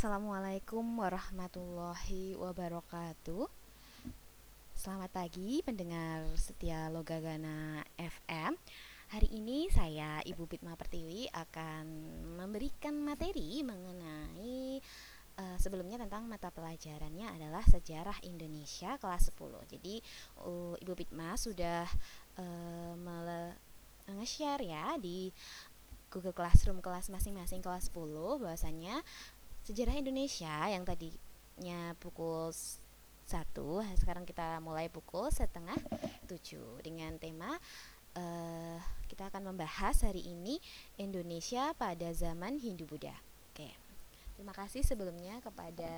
Assalamualaikum warahmatullahi wabarakatuh. Selamat pagi pendengar setia Logagana FM Hari ini saya Ibu Bitma Pertiwi akan memberikan materi mengenai uh, sebelumnya tentang mata pelajarannya adalah sejarah Indonesia kelas 10 Jadi uh, Ibu Bitma sudah uh, nge-share ya di Google Classroom kelas masing-masing kelas 10 bahwasanya sejarah Indonesia yang tadinya pukul satu sekarang kita mulai pukul setengah tujuh. Dengan tema uh, kita akan membahas hari ini Indonesia pada zaman Hindu Buddha. Oke terima kasih sebelumnya kepada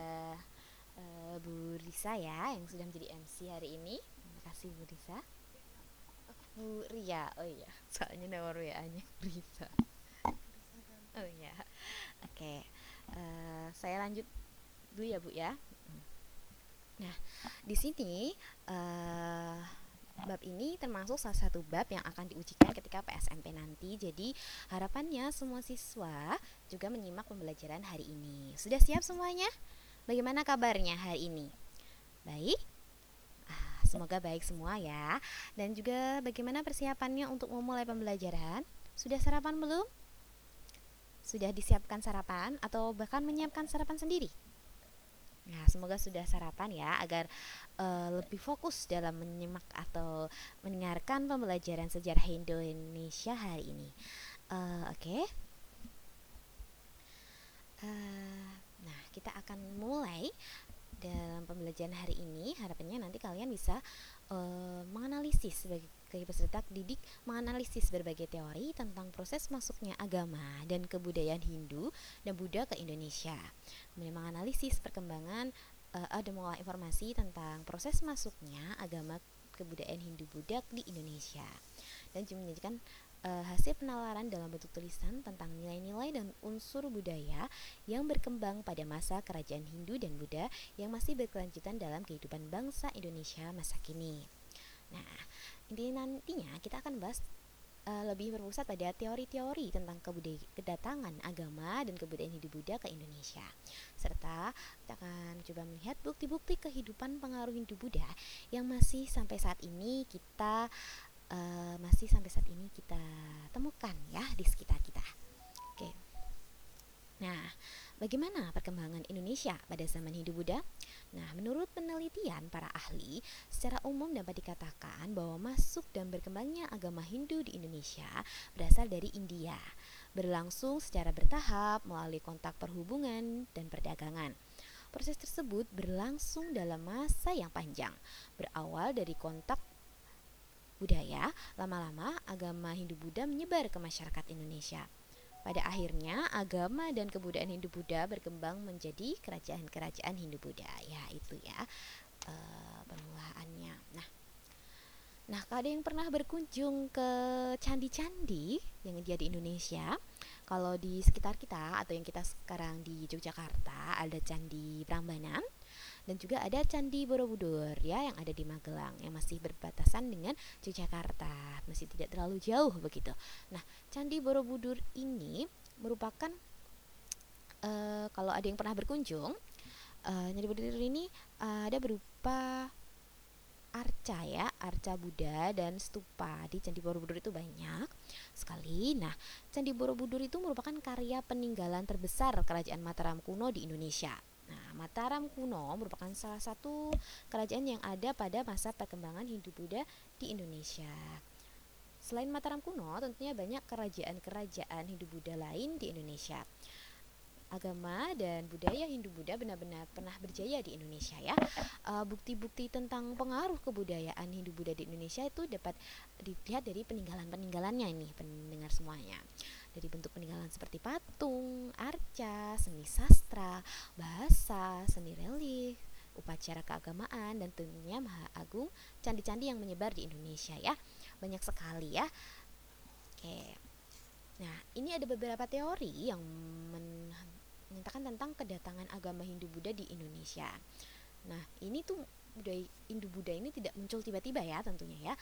uh, Bu Risa ya yang sudah menjadi MC hari ini. Terima kasih Bu Risa. Bu Ria oh iya soalnya WA nya Risa. Oh iya. Oke uh, saya lanjut dulu ya bu ya. Nah di sini uh, bab ini termasuk salah satu bab yang akan diujikan ketika PSMP nanti. Jadi harapannya semua siswa juga menyimak pembelajaran hari ini. Sudah siap semuanya? Bagaimana kabarnya hari ini? Baik? Ah, semoga baik semua ya. Dan juga bagaimana persiapannya untuk memulai pembelajaran? Sudah sarapan belum sudah disiapkan sarapan atau bahkan menyiapkan sarapan sendiri? Nah, semoga sudah sarapan ya agar uh, lebih fokus dalam menyimak atau mendengarkan pembelajaran sejarah Indonesia hari ini. Uh, Oke. Okay. Uh, eh, nah, kita akan mulai dalam pembelajaran hari ini. Harapannya nanti kalian bisa uh, menganalisis sebagai sebagai peserta didik menganalisis berbagai teori tentang proses masuknya agama dan kebudayaan Hindu dan Buddha ke Indonesia. Kemudian menganalisis perkembangan uh, ada mengolah informasi tentang proses masuknya agama kebudayaan Hindu Buddha di Indonesia dan menjadikan uh, hasil penalaran dalam bentuk tulisan tentang nilai-nilai dan unsur budaya yang berkembang pada masa kerajaan Hindu dan Buddha yang masih berkelanjutan dalam kehidupan bangsa Indonesia masa kini. Nah, inti nantinya kita akan bahas uh, lebih berpusat pada teori-teori tentang kedatangan agama dan kebudayaan hidup Buddha ke Indonesia. Serta kita akan coba melihat bukti-bukti kehidupan pengaruh Hindu Buddha yang masih sampai saat ini kita uh, masih sampai saat ini kita temukan ya di sekitar kita. Oke. Nah, bagaimana perkembangan Indonesia pada zaman Hindu Buddha? Nah, menurut penelitian para ahli, secara umum dapat dikatakan bahwa masuk dan berkembangnya agama Hindu di Indonesia berasal dari India, berlangsung secara bertahap melalui kontak perhubungan dan perdagangan. Proses tersebut berlangsung dalam masa yang panjang, berawal dari kontak budaya, lama-lama agama Hindu-Buddha menyebar ke masyarakat Indonesia. Pada akhirnya, agama dan kebudayaan Hindu-Buddha berkembang menjadi kerajaan-kerajaan Hindu-Buddha. Ya, itu ya permulaannya. Nah, nah kalau ada yang pernah berkunjung ke candi-candi yang ada di Indonesia, kalau di sekitar kita atau yang kita sekarang di Yogyakarta ada Candi Prambanan, dan juga ada Candi Borobudur ya yang ada di Magelang yang masih berbatasan dengan Yogyakarta masih tidak terlalu jauh begitu. Nah Candi Borobudur ini merupakan uh, kalau ada yang pernah berkunjung uh, Candi Borobudur ini uh, ada berupa arca ya, arca Buddha dan stupa di Candi Borobudur itu banyak sekali. Nah, Candi Borobudur itu merupakan karya peninggalan terbesar Kerajaan Mataram kuno di Indonesia. Nah, Mataram kuno merupakan salah satu kerajaan yang ada pada masa perkembangan Hindu-Buddha di Indonesia. Selain Mataram kuno, tentunya banyak kerajaan-kerajaan Hindu-Buddha lain di Indonesia. Agama dan budaya Hindu-Buddha benar-benar pernah berjaya di Indonesia ya. Eh, bukti-bukti tentang pengaruh kebudayaan Hindu-Buddha di Indonesia itu dapat dilihat dari peninggalan-peninggalannya ini pendengar semuanya dari bentuk peninggalan seperti patung, arca, seni sastra, bahasa, seni relief, upacara keagamaan dan tentunya Maha Agung candi-candi yang menyebar di Indonesia ya. Banyak sekali ya. Oke. Nah, ini ada beberapa teori yang menyatakan tentang kedatangan agama Hindu-Buddha di Indonesia. Nah, ini tuh budaya Hindu-Buddha ini tidak muncul tiba-tiba ya tentunya ya.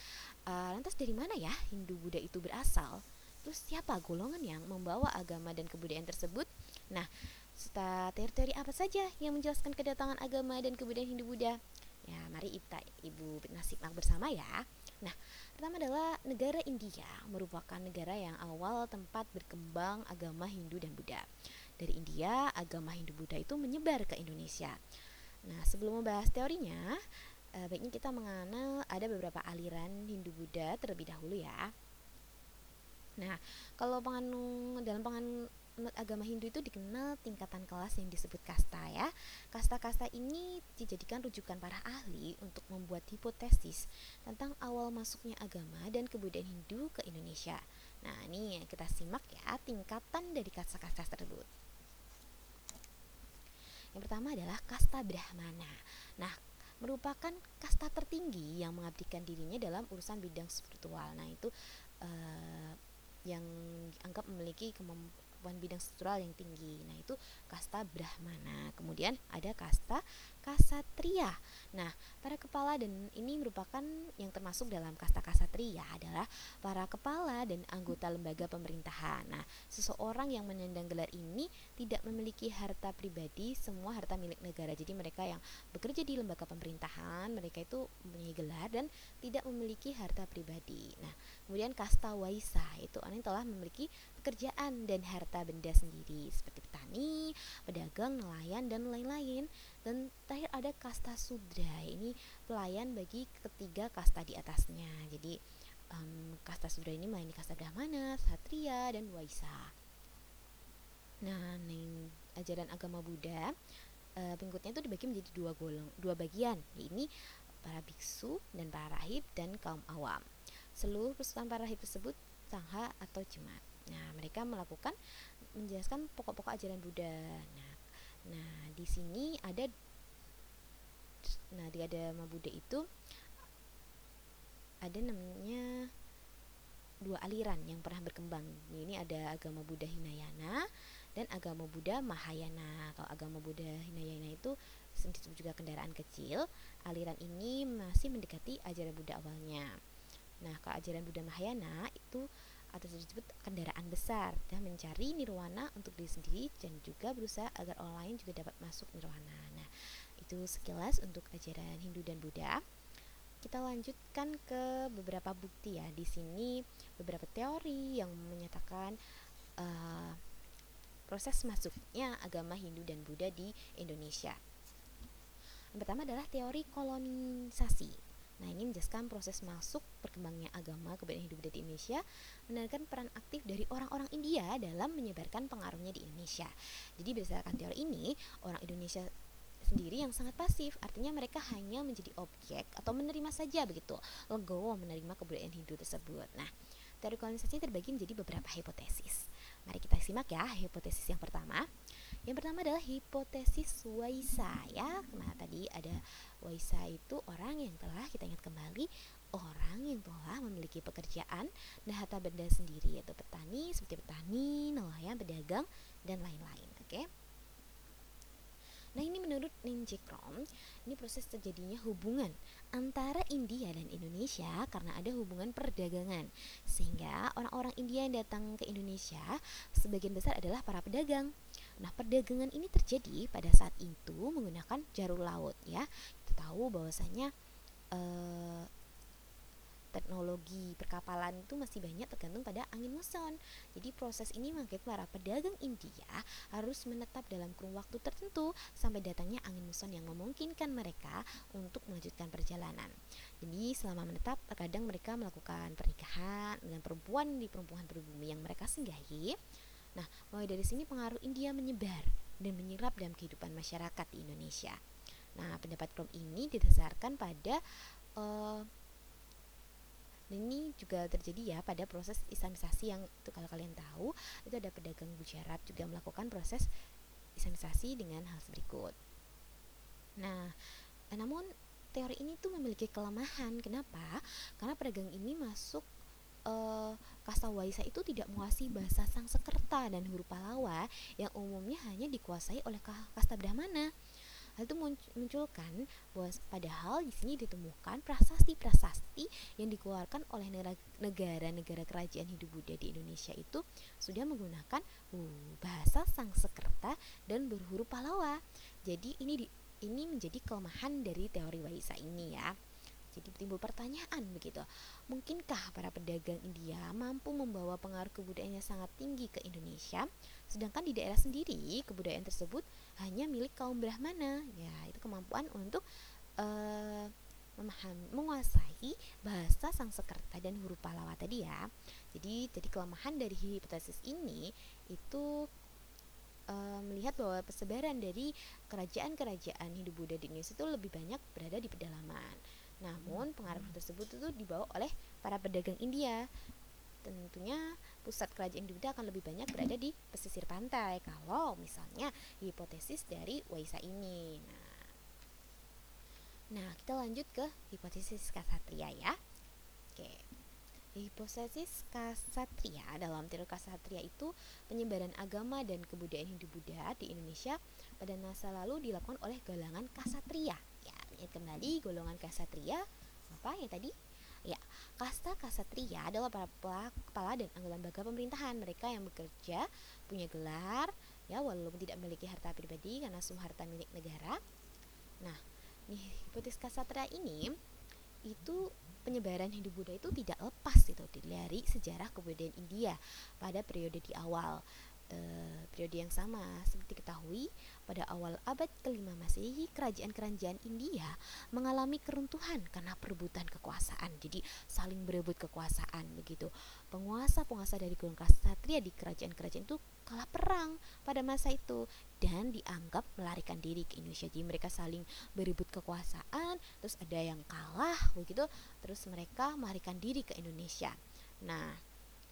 Uh, lantas dari mana ya Hindu-Buddha itu berasal? Terus siapa golongan yang membawa agama dan kebudayaan tersebut? Nah, serta teori-teori apa saja yang menjelaskan kedatangan agama dan kebudayaan Hindu-Buddha. Ya, mari kita Ibu simak bersama ya. Nah, pertama adalah negara India merupakan negara yang awal tempat berkembang agama Hindu dan Buddha. Dari India, agama Hindu-Buddha itu menyebar ke Indonesia. Nah, sebelum membahas teorinya, uh, baiknya kita mengenal ada beberapa aliran Hindu Buddha terlebih dahulu ya. Nah, kalau penganut dalam penganut agama Hindu itu dikenal tingkatan kelas yang disebut kasta ya. Kasta-kasta ini dijadikan rujukan para ahli untuk membuat hipotesis tentang awal masuknya agama dan kebudayaan Hindu ke Indonesia. Nah, ini kita simak ya tingkatan dari kasta-kasta tersebut. Yang pertama adalah kasta Brahmana. Nah, merupakan kasta tertinggi yang mengabdikan dirinya dalam urusan bidang spiritual. Nah, itu uh, yang anggap memiliki kemampuan kemampuan bidang struktural yang tinggi. Nah, itu kasta Brahmana. Kemudian ada kasta Kasatria. Nah, para kepala dan ini merupakan yang termasuk dalam kasta Kasatria adalah para kepala dan anggota lembaga pemerintahan. Nah, seseorang yang menyandang gelar ini tidak memiliki harta pribadi, semua harta milik negara. Jadi mereka yang bekerja di lembaga pemerintahan, mereka itu mempunyai gelar dan tidak memiliki harta pribadi. Nah, kemudian kasta Waisa itu orang yang telah memiliki pekerjaan dan harta benda sendiri seperti petani, pedagang, nelayan dan lain-lain. Dan terakhir ada kasta sudra. Ini pelayan bagi ketiga kasta di atasnya. Jadi um, kasta sudra ini melayani kasta Brahmana, Satria dan Waisa. Nah, neng ajaran agama Buddha uh, pengikutnya itu dibagi menjadi dua golong, dua bagian, Ini para biksu dan para rahib dan kaum awam. Seluruh peserta para rahib tersebut sangha atau jemaat. Nah, mereka melakukan menjelaskan pokok-pokok ajaran Buddha. Nah, nah di sini ada nah di agama Buddha itu ada namanya dua aliran yang pernah berkembang. Ini ada agama Buddha Hinayana dan agama Buddha Mahayana. Kalau agama Buddha Hinayana itu disebut juga kendaraan kecil. Aliran ini masih mendekati ajaran Buddha awalnya. Nah, kalau ajaran Buddha Mahayana itu atau disebut kendaraan besar dan mencari nirwana untuk diri sendiri dan juga berusaha agar orang lain juga dapat masuk nirwana. Nah, itu sekilas untuk ajaran Hindu dan Buddha. Kita lanjutkan ke beberapa bukti ya. Di sini beberapa teori yang menyatakan uh, proses masuknya agama Hindu dan Buddha di Indonesia. Yang pertama adalah teori kolonisasi. Nah, ini menjelaskan proses masuk perkembangnya agama kebudayaan hidup di Indonesia menandakan peran aktif dari orang-orang India dalam menyebarkan pengaruhnya di Indonesia. Jadi berdasarkan teori ini, orang Indonesia sendiri yang sangat pasif, artinya mereka hanya menjadi objek atau menerima saja begitu, legowo menerima kebudayaan Hindu tersebut. Nah, teori kolonisasi terbagi menjadi beberapa hipotesis. Mari kita simak ya hipotesis yang pertama. Yang pertama adalah hipotesis Waisa ya. Nah, tadi ada Waisa itu orang yang telah kita ingat kembali orang yang telah memiliki pekerjaan dan harta benda sendiri yaitu petani seperti petani, nelayan, pedagang dan lain-lain. Oke. Okay? Nah ini menurut Ninja Krom, ini proses terjadinya hubungan antara India dan Indonesia karena ada hubungan perdagangan. Sehingga orang-orang India yang datang ke Indonesia sebagian besar adalah para pedagang. Nah perdagangan ini terjadi pada saat itu menggunakan jalur laut ya. Kita tahu bahwasanya eh, teknologi perkapalan itu masih banyak tergantung pada angin muson. Jadi proses ini mengakibatkan para pedagang India harus menetap dalam kurun waktu tertentu sampai datangnya angin muson yang memungkinkan mereka untuk melanjutkan perjalanan. Jadi selama menetap terkadang mereka melakukan pernikahan dengan perempuan di perempuan pribumi yang mereka singgahi. Nah, mulai dari sini pengaruh India menyebar dan menyerap dalam kehidupan masyarakat di Indonesia. Nah, pendapat Krom ini didasarkan pada uh, ini juga terjadi ya pada proses islamisasi yang itu kalau kalian tahu itu ada pedagang Gujarat juga melakukan proses islamisasi dengan hal berikut. Nah, namun teori ini tuh memiliki kelemahan. Kenapa? Karena pedagang ini masuk uh, kasta Waisa itu tidak menguasai bahasa Sangsekerta dan huruf Palawa yang umumnya hanya dikuasai oleh kasta Brahmana. Hal itu munculkan bahwa padahal di sini ditemukan prasasti-prasasti yang dikeluarkan oleh negara-negara kerajaan Hindu-Buddha di Indonesia itu sudah menggunakan uh, bahasa Sanskerta dan berhuruf Pallawa. Jadi ini di, ini menjadi kelemahan dari teori Waisa ini ya. Jadi timbul pertanyaan begitu, mungkinkah para pedagang India mampu membawa pengaruh kebudayaan yang sangat tinggi ke Indonesia, sedangkan di daerah sendiri kebudayaan tersebut hanya milik kaum Brahmana, ya itu kemampuan untuk uh, memahami, menguasai bahasa Sanskerta dan huruf Pallawa tadi ya. Jadi jadi kelemahan dari hipotesis ini itu uh, melihat bahwa persebaran dari kerajaan-kerajaan Hindu-Buddha di Indonesia itu lebih banyak berada di pedalaman. Namun pengaruh tersebut itu dibawa oleh para pedagang India. Tentunya pusat kerajaan Hindu-Buddha akan lebih banyak berada di pesisir pantai kalau misalnya hipotesis dari Waisa ini. Nah, nah kita lanjut ke hipotesis Kasatria ya. Oke. Hipotesis Kasatria dalam teori Kasatria itu penyebaran agama dan kebudayaan Hindu-Buddha di Indonesia pada masa lalu dilakukan oleh galangan Kasatria. Ya, kembali golongan Kasatria apa ya tadi? Ya, kasta Kasatria adalah para kepala dan anggota lembaga pemerintahan. Mereka yang bekerja, punya gelar, ya walaupun tidak memiliki harta pribadi karena semua harta milik negara. Nah, nih hipotesis Kasatria ini itu penyebaran Hindu Buddha itu tidak lepas itu dari sejarah kebudayaan India pada periode di awal e, periode yang sama seperti diketahui pada awal abad kelima Masehi kerajaan-kerajaan India mengalami keruntuhan karena perebutan kekuasaan jadi saling berebut kekuasaan begitu penguasa-penguasa dari golongan ksatria di kerajaan-kerajaan itu kalah perang pada masa itu dan dianggap melarikan diri ke Indonesia. Jadi mereka saling berebut kekuasaan, terus ada yang kalah begitu, terus mereka melarikan diri ke Indonesia. Nah,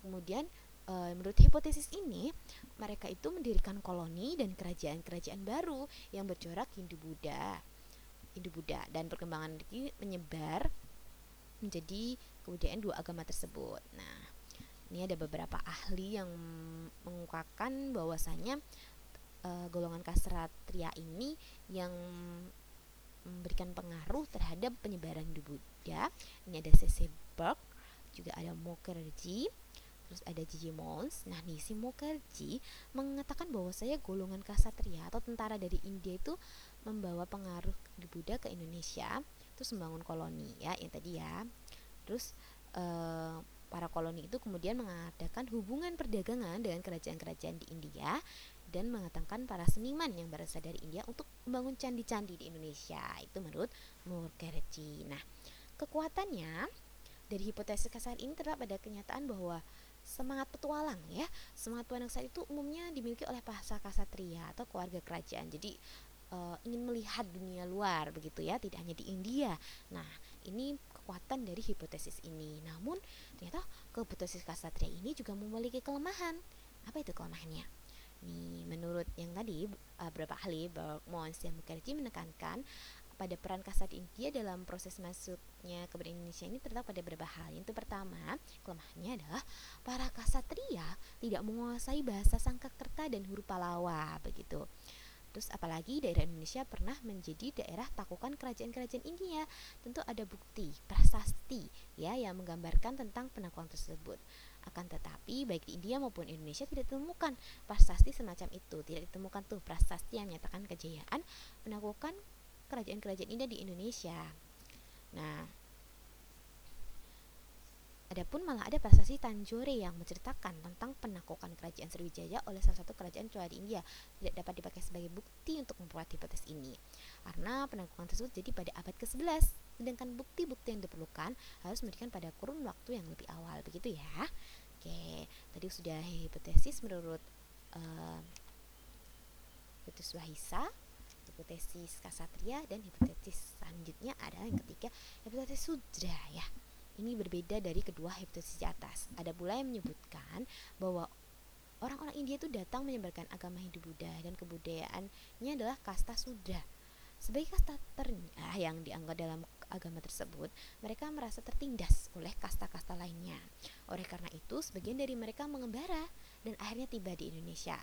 kemudian e, menurut hipotesis ini, mereka itu mendirikan koloni dan kerajaan-kerajaan baru yang bercorak Hindu-Buddha. Hindu-Buddha dan perkembangan ini menyebar menjadi kebudayaan dua agama tersebut. Nah, ini ada beberapa ahli yang mengungkapkan bahwasanya uh, golongan kasratria ini yang memberikan pengaruh terhadap penyebaran di Buddha. Ini ada C.C. Burke, juga ada Mukherjee, terus ada Gigi Mons. Nah, nih si Mukherjee mengatakan bahwa saya golongan kasatria atau tentara dari India itu membawa pengaruh di Buddha ke Indonesia, terus membangun koloni ya, yang tadi ya. Terus uh, para koloni itu kemudian mengadakan hubungan perdagangan dengan kerajaan-kerajaan di India dan mengatakan para seniman yang berasal dari India untuk membangun candi-candi di Indonesia. Itu menurut Mukherjee. Nah, kekuatannya dari hipotesis kasar ini terdapat pada kenyataan bahwa semangat petualang ya, semangat petualang saat itu umumnya dimiliki oleh para kasatria atau keluarga kerajaan. Jadi uh, ingin melihat dunia luar begitu ya, tidak hanya di India. Nah, ini kekuatan dari hipotesis ini. Namun ternyata hipotesis kasatria ini juga memiliki kelemahan. Apa itu kelemahannya? Nih, menurut yang tadi uh, beberapa ahli Mons dan Mukherjee menekankan pada peran kasat India dalam proses masuknya ke Indonesia ini terdapat pada beberapa hal. Yang pertama, kelemahannya adalah para kasatria tidak menguasai bahasa Sangkakerta dan huruf Palawa begitu. Terus apalagi daerah Indonesia pernah menjadi daerah takukan kerajaan-kerajaan India. Tentu ada bukti, prasasti ya yang menggambarkan tentang penaklukan tersebut. Akan tetapi baik di India maupun Indonesia tidak ditemukan prasasti semacam itu. Tidak ditemukan tuh prasasti yang menyatakan kejayaan penaklukan kerajaan-kerajaan India di Indonesia. Nah, Adapun malah ada prasasti Tanjore yang menceritakan tentang penaklukan kerajaan Sriwijaya oleh salah satu kerajaan Chola di India. Tidak dapat dipakai sebagai bukti untuk membuat hipotesis ini karena penaklukan tersebut jadi pada abad ke-11 sedangkan bukti-bukti yang diperlukan harus memberikan pada kurun waktu yang lebih awal. Begitu ya? Oke tadi sudah hipotesis menurut uh, Wahisa hipotesis Kasatria dan hipotesis selanjutnya adalah yang ketiga hipotesis Sudra ya ini berbeda dari kedua hipotesis di atas. Ada pula yang menyebutkan bahwa orang-orang India itu datang menyebarkan agama Hindu-Buddha dan kebudayaannya adalah kasta Sudra. Sebagai kasta terendah yang dianggap dalam agama tersebut, mereka merasa tertindas oleh kasta-kasta lainnya. Oleh karena itu, sebagian dari mereka mengembara dan akhirnya tiba di Indonesia.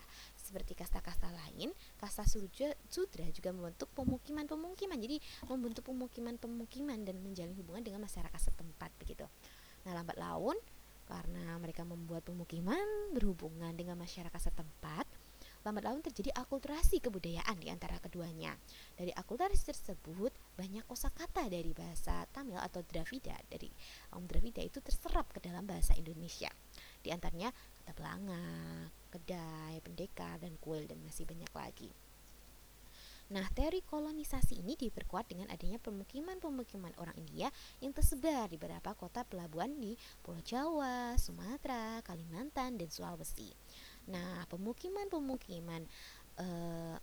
Seperti kasta-kasta lain, kasta Sudra juga membentuk pemukiman-pemukiman. Jadi membentuk pemukiman-pemukiman dan menjalin hubungan dengan masyarakat setempat begitu. Nah, lambat laun karena mereka membuat pemukiman berhubungan dengan masyarakat setempat, lambat laun terjadi akulturasi kebudayaan di antara keduanya. Dari akulturasi tersebut, banyak kosakata dari bahasa Tamil atau Dravida dari Om Dravida itu terserap ke dalam bahasa Indonesia. Di antaranya kata belanga, kedai, pendekar, dan kuil dan masih banyak lagi. Nah, teori kolonisasi ini diperkuat dengan adanya pemukiman-pemukiman orang India yang tersebar di beberapa kota pelabuhan di Pulau Jawa, Sumatera, Kalimantan, dan Sulawesi. Nah, pemukiman-pemukiman eh,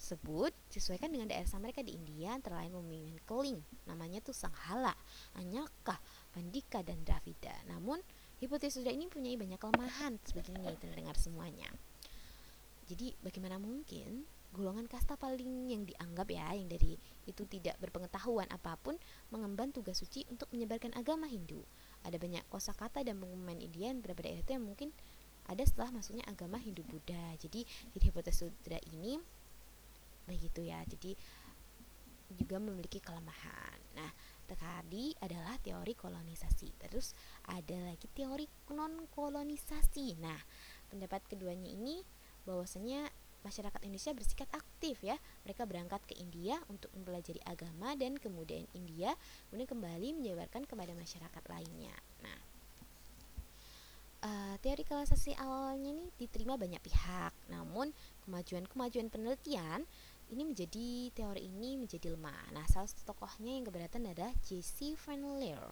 sebut disesuaikan dengan daerah mereka di India antara lain pemukiman Keling namanya tuh Sanghala, Anyaka, Pandika dan Dravida. Namun hipotesis sudah ini punya banyak kelemahan sebegini terdengar semuanya. Jadi bagaimana mungkin golongan kasta paling yang dianggap ya yang dari itu tidak berpengetahuan apa pun mengemban tugas suci untuk menyebarkan agama Hindu. Ada banyak kosakata dan pengumuman India beberapa daerah itu yang mungkin ada setelah masuknya agama Hindu Buddha. Jadi di hipotesis sutra ini begitu ya. Jadi juga memiliki kelemahan. Nah, tadi adalah teori kolonisasi. Terus ada lagi teori non kolonisasi. Nah, pendapat keduanya ini bahwasanya masyarakat Indonesia bersikap aktif ya. Mereka berangkat ke India untuk mempelajari agama dan kemudian India kemudian kembali menyebarkan kepada masyarakat lainnya. Nah, uh, teori kolonisasi awalnya ini diterima banyak pihak, namun kemajuan-kemajuan penelitian ini menjadi teori ini menjadi lemah. Nah, salah satu tokohnya yang keberatan adalah J.C. Leer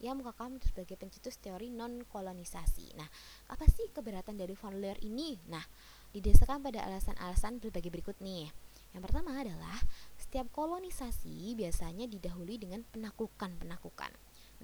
yang mengaku sebagai pencetus teori non kolonisasi. Nah, apa sih keberatan dari Van Leer ini? Nah, didasarkan pada alasan-alasan berbagai berikut nih. Yang pertama adalah setiap kolonisasi biasanya didahului dengan penaklukan-penaklukan.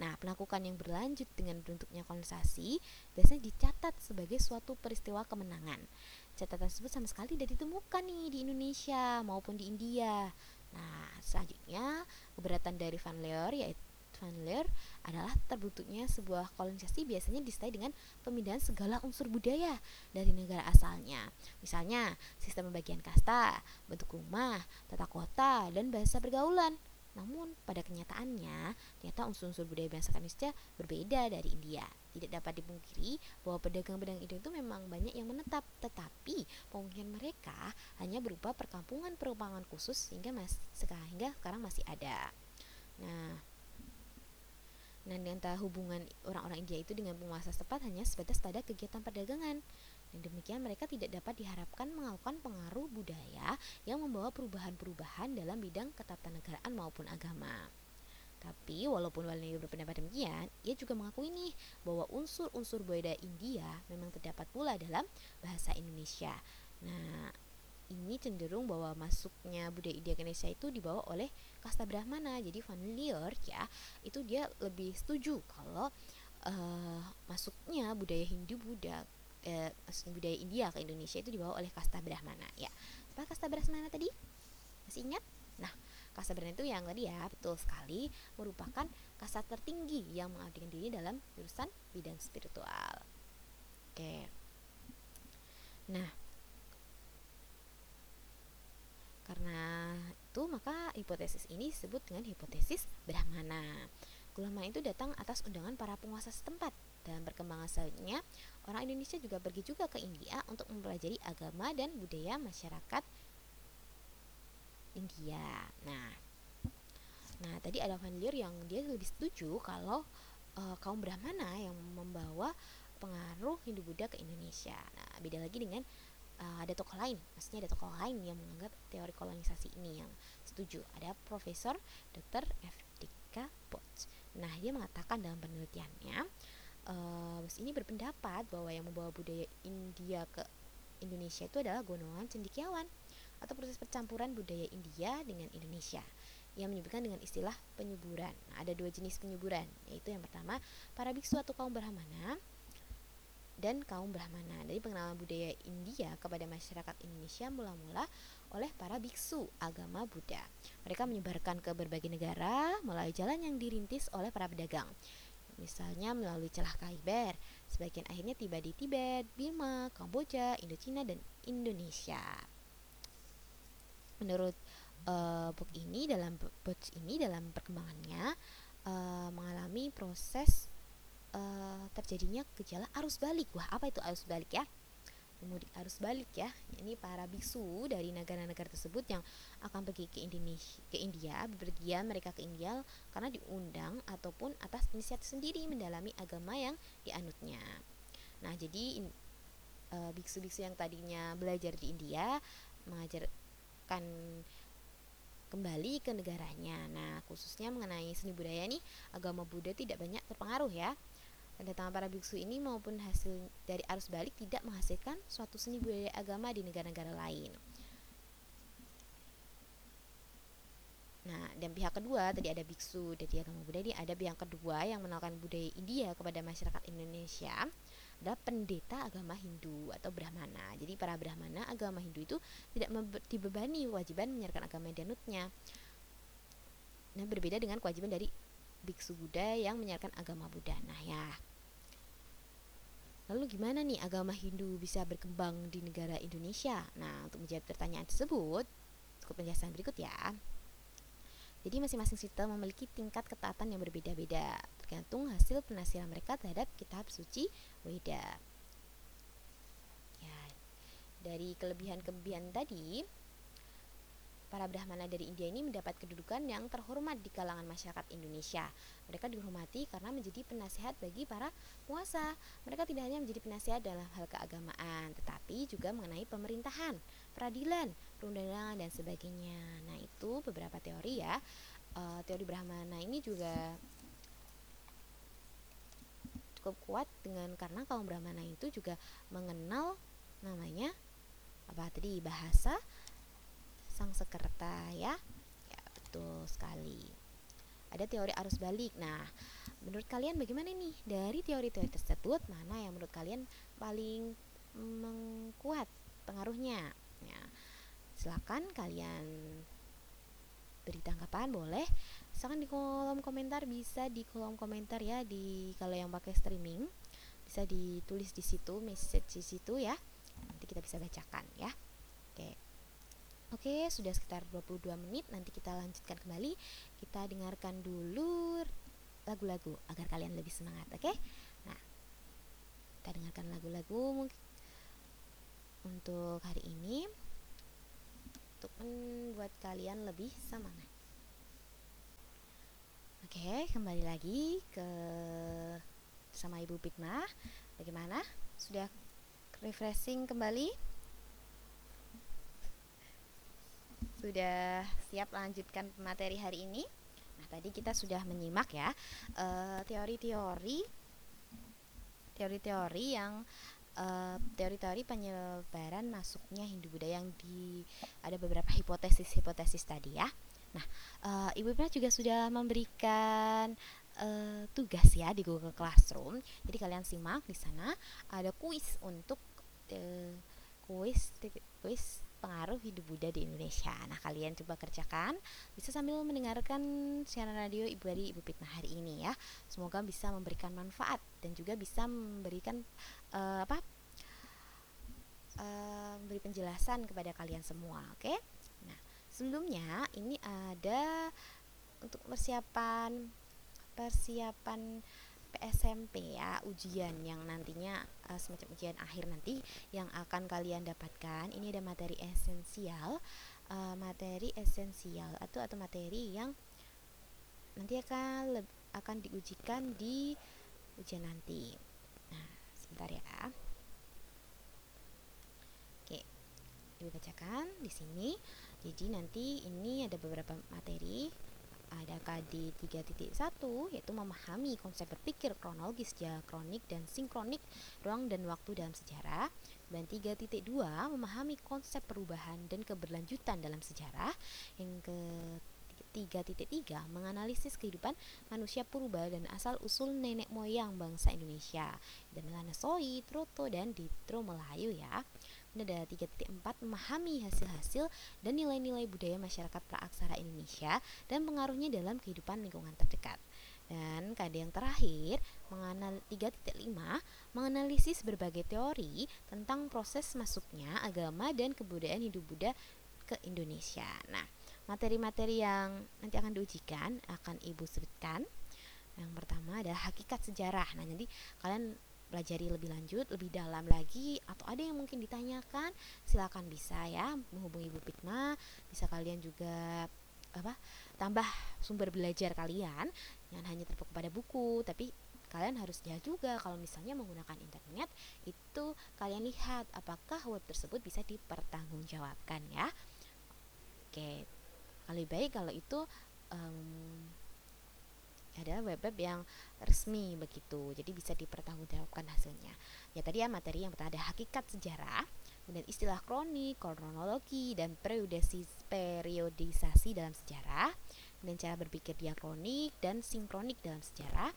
Nah, penaklukan yang berlanjut dengan bentuknya kolonisasi biasanya dicatat sebagai suatu peristiwa kemenangan. Catatan tersebut sama sekali tidak ditemukan nih di Indonesia maupun di India. Nah, selanjutnya keberatan dari Van Leer yaitu Van Leer adalah terbentuknya sebuah kolonisasi biasanya disertai dengan pemindahan segala unsur budaya dari negara asalnya. Misalnya, sistem pembagian kasta, bentuk rumah, tata kota, dan bahasa pergaulan. Namun pada kenyataannya, ternyata unsur-unsur budaya bangsa Indonesia berbeda dari India. Tidak dapat dipungkiri bahwa pedagang-pedagang India itu memang banyak yang menetap, tetapi pemukiman mereka hanya berupa perkampungan-perkampungan khusus sehingga mas sehingga sekarang masih ada. Nah, Nah, antara hubungan orang-orang India itu dengan penguasa setempat hanya sebatas pada kegiatan perdagangan. Dan demikian mereka tidak dapat diharapkan melakukan pengaruh budaya yang membawa perubahan-perubahan dalam bidang ketatanegaraan maupun agama. Tapi walaupun Walini berpendapat demikian, ia juga mengakui nih bahwa unsur-unsur budaya India memang terdapat pula dalam bahasa Indonesia. Nah, ini cenderung bahwa masuknya budaya India ke Indonesia itu dibawa oleh kasta Brahmana. Jadi Leer ya, itu dia lebih setuju kalau uh, masuknya budaya Hindu Buddha eh, budaya India ke Indonesia itu dibawa oleh kasta Brahmana ya. Apa kasta Brahmana tadi? Masih ingat? Kasta Brahmana itu yang tadi ya, betul sekali merupakan kasta tertinggi yang mengabdikan diri dalam jurusan bidang spiritual. Oke. Nah, karena itu maka hipotesis ini disebut dengan hipotesis Brahmana. Ulama itu datang atas undangan para penguasa setempat. Dalam perkembangan selanjutnya, orang Indonesia juga pergi juga ke India untuk mempelajari agama dan budaya masyarakat India. Nah, nah tadi ada Van Leer yang dia lebih setuju kalau uh, kaum Brahmana yang membawa pengaruh Hindu Buddha ke Indonesia. Nah, beda lagi dengan uh, ada tokoh lain, maksudnya ada tokoh lain yang menganggap teori kolonisasi ini yang setuju. Ada Profesor Dr. F. Dika Potts. Nah, dia mengatakan dalam penelitiannya uh, ini berpendapat bahwa yang membawa budaya India ke Indonesia itu adalah golongan cendikiawan atau proses percampuran budaya India dengan Indonesia yang menyebutkan dengan istilah penyuburan. Nah, ada dua jenis penyuburan, yaitu yang pertama para biksu atau kaum brahmana dan kaum Brahmana. Dari pengenalan budaya India kepada masyarakat Indonesia mula-mula oleh para biksu agama Buddha. Mereka menyebarkan ke berbagai negara melalui jalan yang dirintis oleh para pedagang. Misalnya melalui celah Kaiber, sebagian akhirnya tiba di Tibet, Burma, Kamboja, Indochina, dan Indonesia. Menurut uh, book ini dalam book ini dalam perkembangannya uh, mengalami proses uh, terjadinya gejala arus balik. Wah, apa itu arus balik ya? Pemudik arus balik ya. Ini para biksu dari negara-negara tersebut yang akan pergi ke Indonesia, ke India, bepergian mereka ke India karena diundang ataupun atas inisiatif sendiri mendalami agama yang dianutnya. Nah, jadi biksu-biksu yang tadinya belajar di India mengajarkan kembali ke negaranya. Nah, khususnya mengenai seni budaya nih, agama Buddha tidak banyak terpengaruh ya Kedatangan para biksu ini maupun hasil dari arus balik tidak menghasilkan suatu seni budaya agama di negara-negara lain. Nah, dan pihak kedua tadi ada biksu dari agama Buddha ini ada pihak kedua yang mengenalkan budaya India kepada masyarakat Indonesia adalah pendeta agama Hindu atau Brahmana. Jadi para Brahmana agama Hindu itu tidak dibebani kewajiban menyiarkan agama danutnya. Nah, berbeda dengan kewajiban dari biksu Buddha yang menyiarkan agama Buddha. Nah, ya. Lalu gimana nih agama Hindu bisa berkembang di negara Indonesia? Nah, untuk menjawab pertanyaan tersebut, cukup penjelasan berikut ya. Jadi masing-masing sistem memiliki tingkat ketaatan yang berbeda-beda tergantung hasil penasiran mereka terhadap kitab suci Weda. Ya, dari kelebihan-kelebihan tadi, Para Brahmana dari India ini mendapat kedudukan yang terhormat di kalangan masyarakat Indonesia. Mereka dihormati karena menjadi penasihat bagi para penguasa. Mereka tidak hanya menjadi penasihat dalam hal keagamaan, tetapi juga mengenai pemerintahan, peradilan, perundangan dan sebagainya. Nah, itu beberapa teori ya. Uh, teori Brahmana ini juga cukup kuat dengan karena kaum Brahmana itu juga mengenal namanya apa tadi bahasa sang sekerta ya. Ya betul sekali. Ada teori arus balik. Nah menurut kalian bagaimana nih dari teori-teori tersebut mana yang menurut kalian paling mengkuat pengaruhnya ya silakan kalian beri tanggapan boleh silakan di kolom komentar bisa di kolom komentar ya di kalau yang pakai streaming bisa ditulis di situ message di situ ya nanti kita bisa bacakan ya oke Oke, sudah sekitar 22 menit. Nanti kita lanjutkan kembali. Kita dengarkan dulu lagu-lagu agar kalian lebih semangat, oke? Nah, kita dengarkan lagu-lagu mungkin untuk hari ini untuk membuat kalian lebih semangat. Oke, kembali lagi ke sama Ibu Pikma. Bagaimana? Sudah refreshing kembali? sudah siap lanjutkan materi hari ini. Nah, tadi kita sudah menyimak ya eh, teori-teori teori-teori yang eh, teori-teori penyebaran masuknya Hindu Buddha yang di ada beberapa hipotesis-hipotesis tadi ya. Nah, uh, Ibu Ipna juga sudah memberikan uh, tugas ya di Google Classroom. Jadi kalian simak di sana ada kuis untuk uh, kuis kuis pengaruh hidup Buddha di Indonesia. Nah, kalian coba kerjakan, bisa sambil mendengarkan siaran radio Ibu dari Ibu Pitna hari ini ya. Semoga bisa memberikan manfaat dan juga bisa memberikan uh, apa? Uh, memberi penjelasan kepada kalian semua, oke? Okay? Nah, sebelumnya ini ada untuk persiapan persiapan PSMP ya ujian yang nantinya uh, semacam ujian akhir nanti yang akan kalian dapatkan. Ini ada materi esensial uh, materi esensial atau atau materi yang nanti akan akan diujikan di ujian nanti. Nah sebentar ya. Oke dibacakan di sini. Jadi nanti ini ada beberapa materi ada KD 3.1 yaitu memahami konsep berpikir kronologis, diakronik dan sinkronik ruang dan waktu dalam sejarah. Dan 3.2 memahami konsep perubahan dan keberlanjutan dalam sejarah. Yang ke 3.3 menganalisis kehidupan manusia purba dan asal-usul nenek moyang bangsa Indonesia. Dan Soi, Troto, dan Ditro Melayu ya. Ada 3.4 memahami hasil-hasil dan nilai-nilai budaya masyarakat praaksara Indonesia dan pengaruhnya dalam kehidupan lingkungan terdekat. Dan kade yang terakhir, menganal 3.5 menganalisis berbagai teori tentang proses masuknya agama dan kebudayaan Hindu-Buddha ke Indonesia. Nah, materi-materi yang nanti akan diujikan akan Ibu sebutkan. Yang pertama adalah hakikat sejarah. Nah, nanti kalian pelajari lebih lanjut, lebih dalam lagi atau ada yang mungkin ditanyakan, silakan bisa ya menghubungi Ibu Pikma. Bisa kalian juga apa? tambah sumber belajar kalian jangan hanya terpaku pada buku, tapi kalian harus lihat juga kalau misalnya menggunakan internet itu kalian lihat apakah web tersebut bisa dipertanggungjawabkan ya. Oke, lebih baik kalau itu um, ada web-web yang resmi begitu. Jadi bisa dipertanggungjawabkan hasilnya. Ya tadi ya materi yang pertama ada hakikat sejarah kemudian istilah kronik kronologi dan periodisasi dalam sejarah dan cara berpikir diakronik dan sinkronik dalam sejarah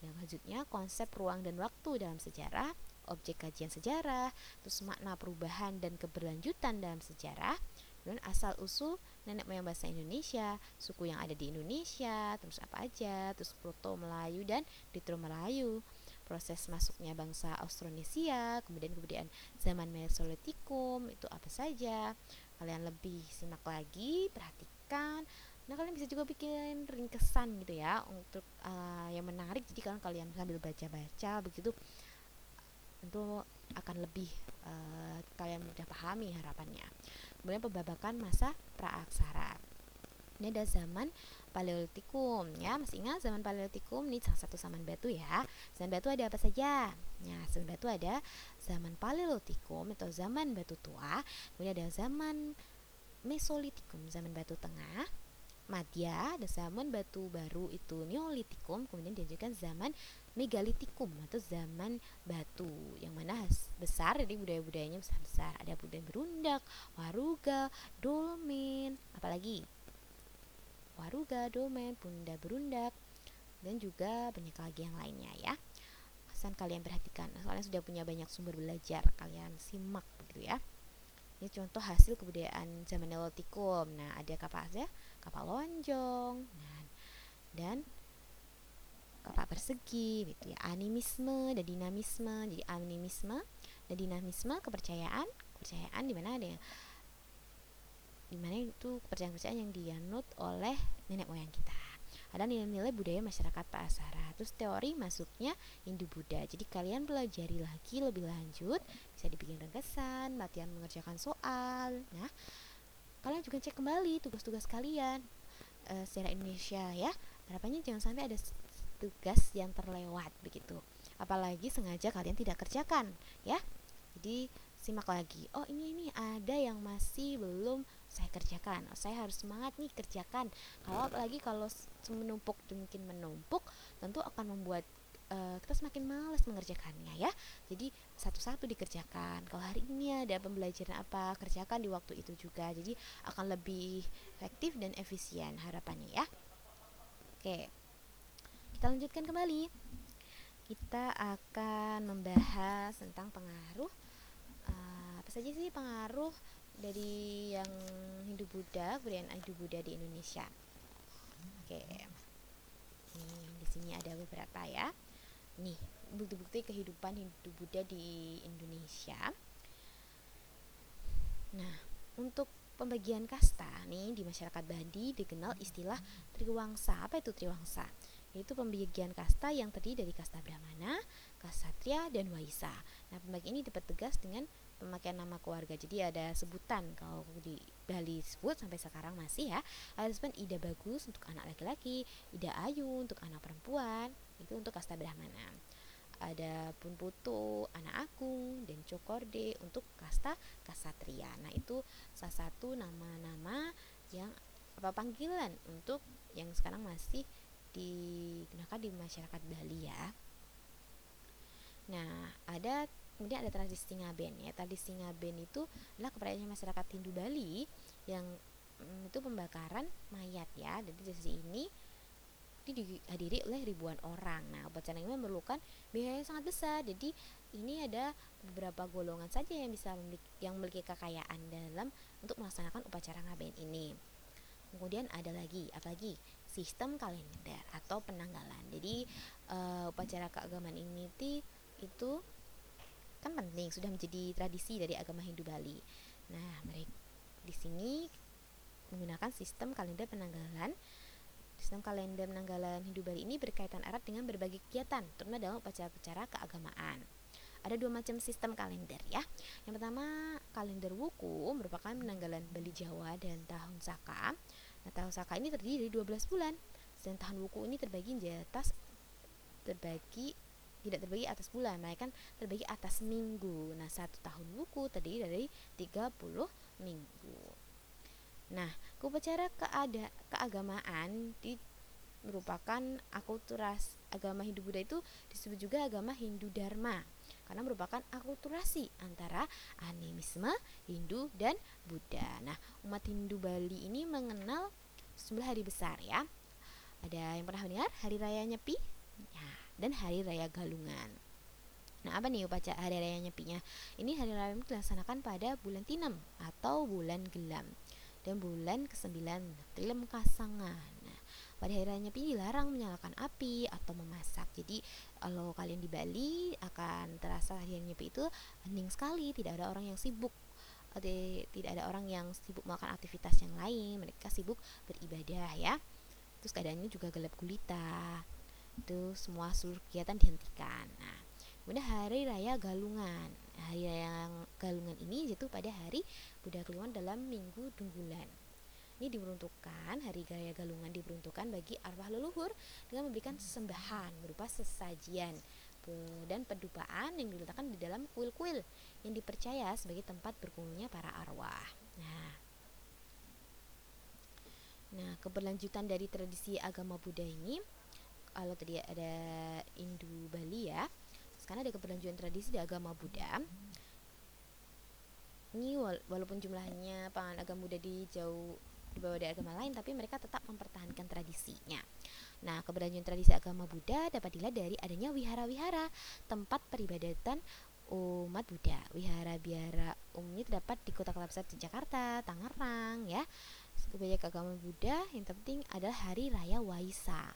yang selanjutnya konsep ruang dan waktu dalam sejarah objek kajian sejarah terus makna perubahan dan keberlanjutan dalam sejarah dan asal usul nenek moyang bahasa Indonesia, suku yang ada di Indonesia, terus apa aja, terus Proto Melayu dan Ditro Melayu, proses masuknya bangsa Austronesia, kemudian kebudayaan zaman Mesolitikum itu apa saja. Kalian lebih simak lagi, perhatikan. Nah, kalian bisa juga bikin ringkesan gitu ya untuk uh, yang menarik. Jadi kalian kalian sambil baca-baca begitu tentu akan lebih uh, kalian mudah pahami harapannya. Kemudian pembabakan masa praaksara. Ini ada zaman Paleolitikum ya, masih ingat zaman Paleolitikum ini salah satu zaman batu ya. Zaman batu ada apa saja? Ya, zaman batu ada zaman Paleolitikum atau zaman batu tua, kemudian ada zaman Mesolitikum, zaman batu tengah, Madya, ada zaman batu baru itu Neolitikum, kemudian diajukan zaman Megalitikum atau zaman batu yang mana besar jadi budaya-budayanya besar-besar ada budaya berundak, waruga, dolmen, apalagi waruga, dolmen, bunda berundak dan juga banyak lagi yang lainnya ya. Pesan kalian perhatikan, soalnya sudah punya banyak sumber belajar, kalian simak begitu ya. Ini contoh hasil kebudayaan zaman Neolitikum. Nah, ada kapal aja, kapal lonjong, nah, dan kapal persegi gitu ya. Animisme dan dinamisme. Jadi animisme dan dinamisme kepercayaan, kepercayaan di mana ada yang di mana itu kepercayaan-kepercayaan yang dianut oleh nenek moyang kita ada nilai-nilai budaya masyarakat Pasara terus teori masuknya Hindu Buddha jadi kalian pelajari lagi lebih lanjut bisa dibikin ringkesan latihan mengerjakan soal nah kalian juga cek kembali tugas-tugas kalian uh, secara Indonesia ya harapannya jangan sampai ada tugas yang terlewat begitu. Apalagi sengaja kalian tidak kerjakan ya. Jadi simak lagi. Oh ini ini ada yang masih belum saya kerjakan. Oh, saya harus semangat nih kerjakan. Kalau apalagi kalau menumpuk mungkin menumpuk tentu akan membuat uh, kita semakin malas mengerjakannya ya. Jadi satu-satu dikerjakan. Kalau hari ini ada pembelajaran apa kerjakan di waktu itu juga. Jadi akan lebih efektif dan efisien harapannya ya. Oke kita lanjutkan kembali. Kita akan membahas tentang pengaruh apa saja sih pengaruh dari yang Hindu Buddha kemudian Hindu Buddha di Indonesia? Oke. Nih di sini ada beberapa ya. Nih bukti-bukti kehidupan Hindu Buddha di Indonesia. Nah untuk pembagian kasta nih di masyarakat Bandi dikenal istilah Triwangsa. Apa itu Triwangsa yaitu pembagian kasta yang terdiri dari kasta Brahmana, Kasatria, dan Waisa. Nah, pembagian ini dipertegas dengan pemakaian nama keluarga. Jadi ada sebutan kalau di Bali sebut sampai sekarang masih ya ada sebutan Ida bagus untuk anak laki-laki Ida Ayu untuk anak perempuan itu untuk kasta Brahmana. Ada pun putu anak agung dan cokorde untuk kasta kasatria nah itu salah satu nama-nama yang apa panggilan untuk yang sekarang masih digunakan di masyarakat Bali ya nah ada kemudian ada tradisi ngaben ya tradisi ngaben itu adalah kepercayaan masyarakat Hindu Bali yang hmm, itu pembakaran mayat ya jadi di sesi ini dihadiri oleh ribuan orang. Nah, upacara ini memerlukan biaya yang sangat besar. Jadi, ini ada beberapa golongan saja yang bisa memiliki, yang memiliki kekayaan dalam untuk melaksanakan upacara ngaben ini. Kemudian ada lagi, apalagi sistem kalender atau penanggalan. Jadi, uh, upacara keagamaan ini itu kan penting, sudah menjadi tradisi dari agama Hindu Bali. Nah, mereka di sini menggunakan sistem kalender penanggalan Sistem kalender penanggalan Hindu Bali ini berkaitan erat dengan berbagai kegiatan, terutama dalam upacara-upacara keagamaan. Ada dua macam sistem kalender ya. Yang pertama, kalender wuku merupakan penanggalan Bali Jawa dan tahun Saka. Nah, tahun Saka ini terdiri dari 12 bulan. Dan tahun wuku ini terbagi di atas terbagi tidak terbagi atas bulan, mereka terbagi atas minggu. Nah, satu tahun wuku terdiri dari 30 minggu. Nah, upacara keada keagamaan di merupakan akulturasi agama Hindu Buddha itu disebut juga agama Hindu Dharma karena merupakan akulturasi antara animisme Hindu dan Buddha. Nah, umat Hindu Bali ini mengenal sejumlah hari besar ya. Ada yang pernah mendengar Hari Raya Nyepi ya, dan Hari Raya Galungan. Nah, apa nih upacara Hari Raya Nyepinya? Ini hari raya dilaksanakan pada bulan Tinem atau bulan Gelam dan bulan ke-9 Trilem Kasangan. Nah, pada hari raya Nyepi dilarang menyalakan api atau memasak. Jadi kalau kalian di Bali akan terasa hari Nyepi itu hening sekali, tidak ada orang yang sibuk. Tidak ada orang yang sibuk melakukan aktivitas yang lain mereka sibuk beribadah ya. Terus keadaannya juga gelap gulita. Itu semua seluruh kegiatan dihentikan. Nah kemudian hari raya galungan. Hari raya galungan ini jatuh pada hari Buddha Kliwon dalam minggu Dunggulan. Ini diperuntukkan, hari Gaya Galungan diperuntukkan bagi arwah leluhur dengan memberikan sesembahan berupa sesajian dan pedupaan yang diletakkan di dalam kuil-kuil yang dipercaya sebagai tempat berkumpulnya para arwah. Nah, nah keberlanjutan dari tradisi agama Buddha ini, kalau tadi ada Hindu Bali ya, sekarang ada keberlanjutan tradisi di agama Buddha ini walaupun jumlahnya pangan agama Buddha di jauh di bawah dari agama lain tapi mereka tetap mempertahankan tradisinya. Nah, keberlanjutan tradisi agama Buddha dapat dilihat dari adanya wihara-wihara, tempat peribadatan umat Buddha. Wihara-wihara umumnya terdapat di kota-kota besar di Jakarta, Tangerang ya. Sebagai agama Buddha yang penting adalah hari raya Waisak.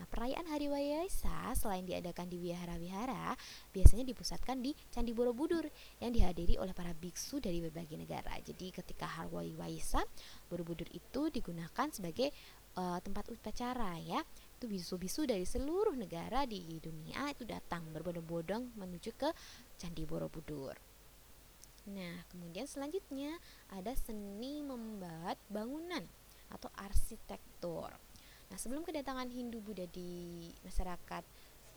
Nah, perayaan Hari Waisak selain diadakan di wihara-wihara, biasanya dipusatkan di Candi Borobudur yang dihadiri oleh para biksu dari berbagai negara. Jadi ketika Hari Waisak, Borobudur itu digunakan sebagai uh, tempat upacara ya. Itu bisu-bisu dari seluruh negara di dunia itu datang berbondong-bondong menuju ke Candi Borobudur. Nah, kemudian selanjutnya ada seni membuat bangunan atau arsitektur. Nah, sebelum kedatangan Hindu Buddha di masyarakat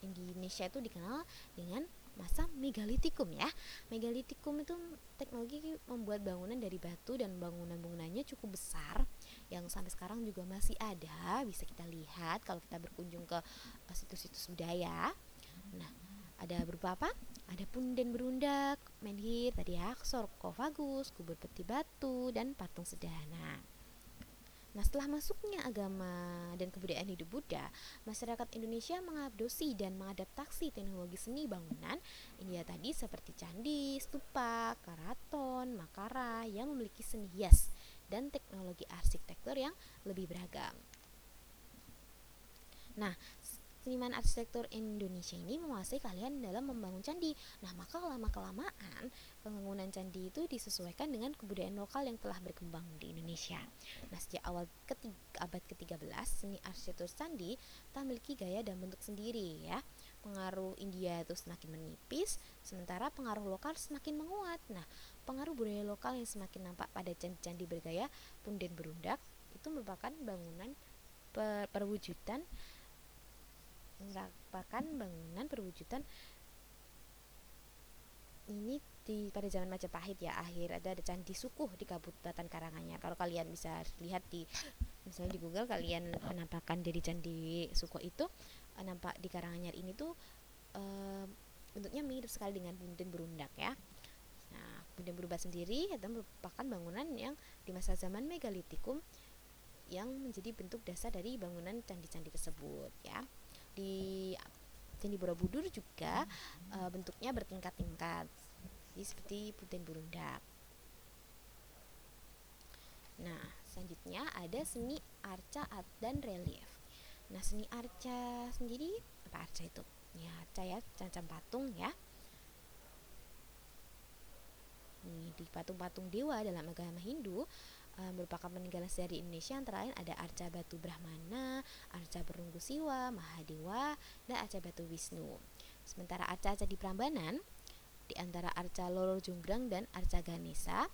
Indonesia itu dikenal dengan masa megalitikum ya. Megalitikum itu teknologi membuat bangunan dari batu dan bangunan-bangunannya cukup besar yang sampai sekarang juga masih ada, bisa kita lihat kalau kita berkunjung ke situs-situs budaya. Nah, ada berupa apa? Ada punden berundak, menhir, tadi ya, sarkofagus, kubur peti batu, dan patung sederhana. Nah, setelah masuknya agama dan kebudayaan hidup Buddha, masyarakat Indonesia mengadopsi dan mengadaptasi teknologi seni bangunan ini ya tadi seperti candi, stupa, karaton, makara yang memiliki seni hias dan teknologi arsitektur yang lebih beragam. Nah, seniman arsitektur Indonesia ini menguasai kalian dalam membangun candi. Nah, maka lama-kelamaan pembangunan candi itu disesuaikan dengan kebudayaan lokal yang telah berkembang di Indonesia. Nah, sejak awal ketiga, abad ke-13, seni arsitektur candi telah memiliki gaya dan bentuk sendiri ya. Pengaruh India itu semakin menipis, sementara pengaruh lokal semakin menguat. Nah, pengaruh budaya lokal yang semakin nampak pada candi-candi bergaya punden berundak itu merupakan bangunan per perwujudan merupakan bangunan perwujudan ini di pada zaman Majapahit ya akhir ada ada candi sukuh di Kabupaten Karanganyar. Kalau kalian bisa lihat di misalnya di Google kalian penampakan dari candi sukuh itu eh, nampak di Karanganyar ini tuh e, bentuknya mirip sekali dengan buntin berundak ya. Nah kemudian berubah sendiri itu merupakan bangunan yang di masa zaman megalitikum yang menjadi bentuk dasar dari bangunan candi-candi tersebut ya. Di Candi Borobudur juga e, bentuknya bertingkat-tingkat jadi seperti Puten Burundak nah selanjutnya ada seni arca dan relief. Nah seni arca sendiri apa arca itu? Ya arca ya cancam patung ya. Nih, di patung-patung dewa dalam agama Hindu uh, merupakan peninggalan sejarah Indonesia. Antara lain ada arca batu Brahmana, arca perunggu Siwa, Mahadewa, dan arca batu Wisnu. Sementara arca-arca di Prambanan di antara arca Loro Jonggrang dan arca Ganesha